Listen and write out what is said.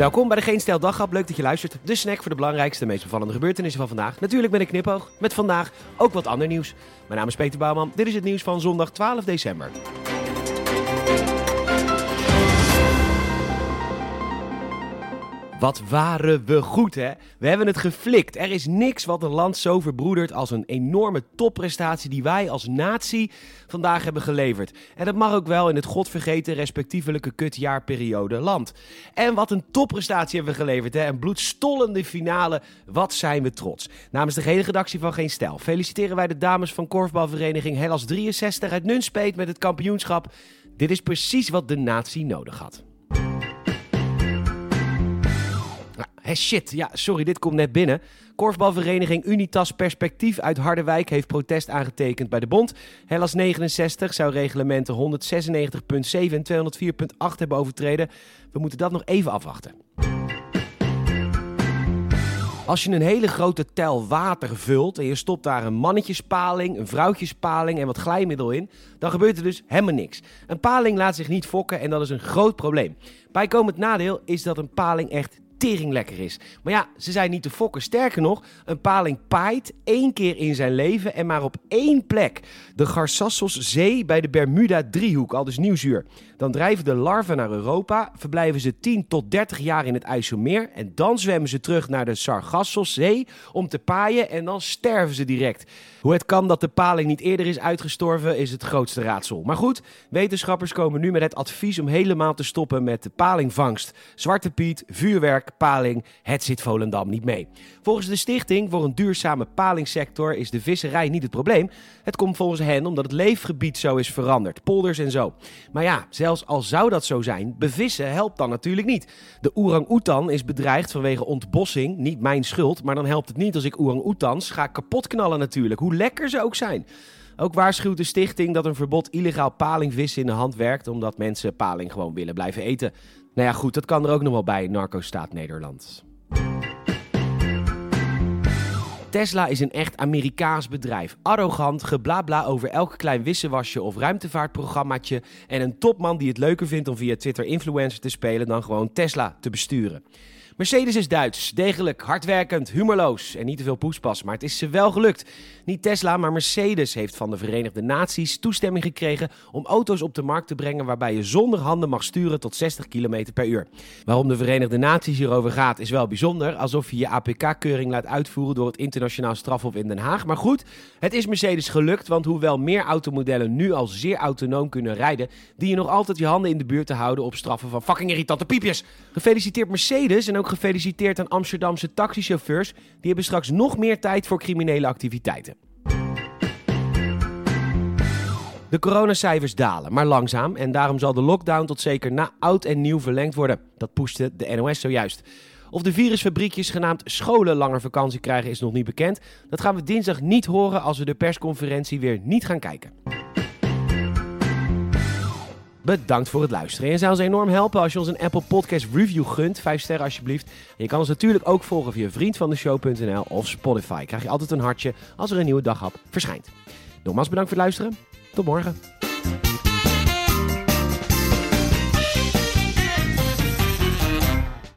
Welkom bij de Geen Stel Daghap. Leuk dat je luistert. De snack voor de belangrijkste meest bevallende gebeurtenissen van vandaag. Natuurlijk met een knipoog. Met vandaag ook wat ander nieuws. Mijn naam is Peter Bouwman. Dit is het nieuws van zondag 12 december. Wat waren we goed, hè? We hebben het geflikt. Er is niks wat een land zo verbroedert als een enorme topprestatie die wij als natie vandaag hebben geleverd. En dat mag ook wel in het godvergeten respectievelijke kutjaarperiode land. En wat een topprestatie hebben we geleverd, hè? Een bloedstollende finale. Wat zijn we trots. Namens de gehele redactie van Geen Stijl feliciteren wij de dames van korfbalvereniging Hellas 63 uit Nunspeet met het kampioenschap. Dit is precies wat de natie nodig had. Hé shit, ja, sorry, dit komt net binnen. Korfbalvereniging Unitas Perspectief uit Harderwijk heeft protest aangetekend bij de bond. Hellas 69 zou reglementen 196.7 en 204.8 hebben overtreden. We moeten dat nog even afwachten. Als je een hele grote tel water vult en je stopt daar een mannetjespaling, een vrouwtjespaling en wat glijmiddel in, dan gebeurt er dus helemaal niks. Een paling laat zich niet fokken en dat is een groot probleem. Bijkomend nadeel is dat een paling echt tering lekker is. Maar ja, ze zijn niet te fokken. Sterker nog, een paling paait één keer in zijn leven en maar op één plek. De Garçassos Zee bij de Bermuda-driehoek, al dus nieuwzuur. Dan drijven de larven naar Europa, verblijven ze 10 tot 30 jaar in het IJsselmeer en dan zwemmen ze terug naar de Sargassos Zee om te paaien en dan sterven ze direct. Hoe het kan dat de paling niet eerder is uitgestorven is het grootste raadsel. Maar goed, wetenschappers komen nu met het advies om helemaal te stoppen met de palingvangst. Zwarte Piet, vuurwerk, paling, het zit Volendam niet mee. Volgens de Stichting voor een duurzame palingsector is de visserij niet het probleem. Het komt volgens hen omdat het leefgebied zo is veranderd, polders en zo. Maar ja, zelfs al zou dat zo zijn, bevissen helpt dan natuurlijk niet. De orang-oetan is bedreigd vanwege ontbossing, niet mijn schuld, maar dan helpt het niet als ik orang-oetans ga kapotknallen natuurlijk, hoe lekker ze ook zijn. Ook waarschuwt de stichting dat een verbod illegaal palingvissen in de hand werkt, omdat mensen paling gewoon willen blijven eten. Nou ja, goed, dat kan er ook nog wel bij, narco-staat Nederland. Tesla is een echt Amerikaans bedrijf. Arrogant, geblabla over elk klein wisselwasje of ruimtevaartprogrammaatje. En een topman die het leuker vindt om via Twitter influencer te spelen dan gewoon Tesla te besturen. Mercedes is Duits, degelijk, hardwerkend, humorloos en niet te veel poespas, maar het is ze wel gelukt. Niet Tesla, maar Mercedes heeft van de Verenigde Naties toestemming gekregen om auto's op de markt te brengen waarbij je zonder handen mag sturen tot 60 km per uur. Waarom de Verenigde Naties hierover gaat is wel bijzonder, alsof je je APK-keuring laat uitvoeren door het internationaal strafhof in Den Haag. Maar goed, het is Mercedes gelukt, want hoewel meer automodellen nu al zeer autonoom kunnen rijden, die je nog altijd je handen in de buurt te houden op straffen van fucking irritante piepjes. Gefeliciteerd Mercedes en ook gefeliciteerd aan Amsterdamse taxichauffeurs. Die hebben straks nog meer tijd voor criminele activiteiten. De coronacijfers dalen, maar langzaam. En daarom zal de lockdown tot zeker na oud en nieuw verlengd worden. Dat pushte de NOS zojuist. Of de virusfabriekjes genaamd scholen langer vakantie krijgen is nog niet bekend. Dat gaan we dinsdag niet horen als we de persconferentie weer niet gaan kijken. Bedankt voor het luisteren. En zou ons enorm helpen als je ons een Apple Podcast review gunt. Vijf sterren alsjeblieft. En je kan ons natuurlijk ook volgen via vriendvandeshow.nl of Spotify. Krijg je altijd een hartje als er een nieuwe daghap verschijnt. Nogmaals bedankt voor het luisteren. Tot morgen.